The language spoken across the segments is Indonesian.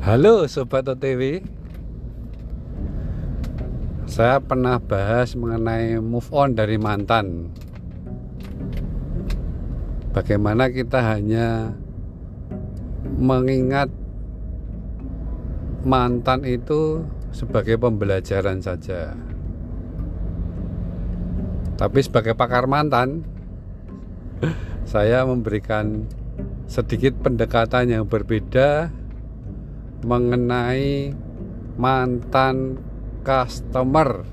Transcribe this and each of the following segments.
Halo Sobat OTW Saya pernah bahas mengenai move on dari mantan. Bagaimana kita hanya mengingat mantan itu sebagai pembelajaran saja. Tapi sebagai pakar mantan Saya memberikan sedikit pendekatan yang berbeda mengenai mantan customer.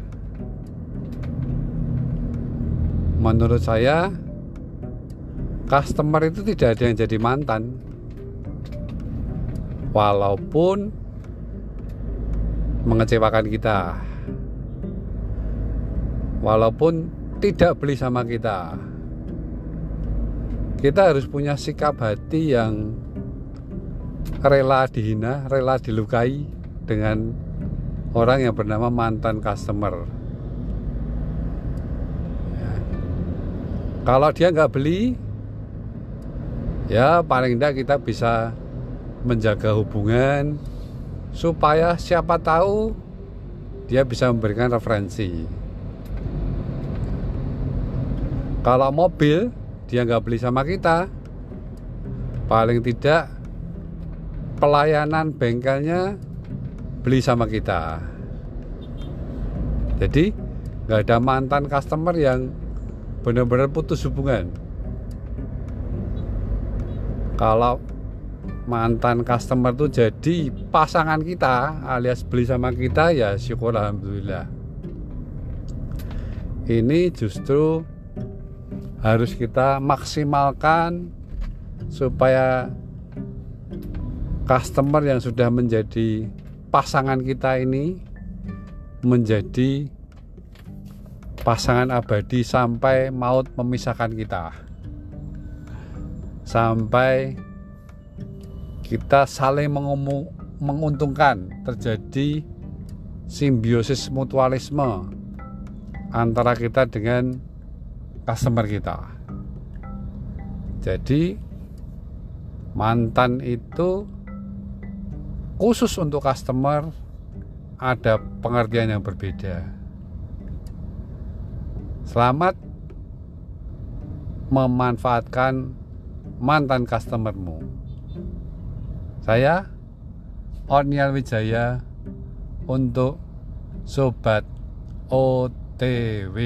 Menurut saya, customer itu tidak ada yang jadi mantan, walaupun mengecewakan kita, walaupun tidak beli sama kita. Kita harus punya sikap hati yang rela dihina, rela dilukai dengan orang yang bernama mantan customer. Ya. Kalau dia nggak beli, ya paling tidak kita bisa menjaga hubungan supaya siapa tahu dia bisa memberikan referensi. Kalau mobil dia nggak beli sama kita, paling tidak pelayanan bengkelnya beli sama kita. Jadi nggak ada mantan customer yang benar-benar putus hubungan. Kalau mantan customer itu jadi pasangan kita alias beli sama kita ya syukur alhamdulillah. Ini justru harus kita maksimalkan supaya customer yang sudah menjadi pasangan kita ini menjadi pasangan abadi sampai maut memisahkan kita. Sampai kita saling menguntungkan terjadi simbiosis mutualisme antara kita dengan customer kita. Jadi mantan itu khusus untuk customer ada pengertian yang berbeda. Selamat memanfaatkan mantan customermu. Saya Onial Wijaya untuk Sobat OTW.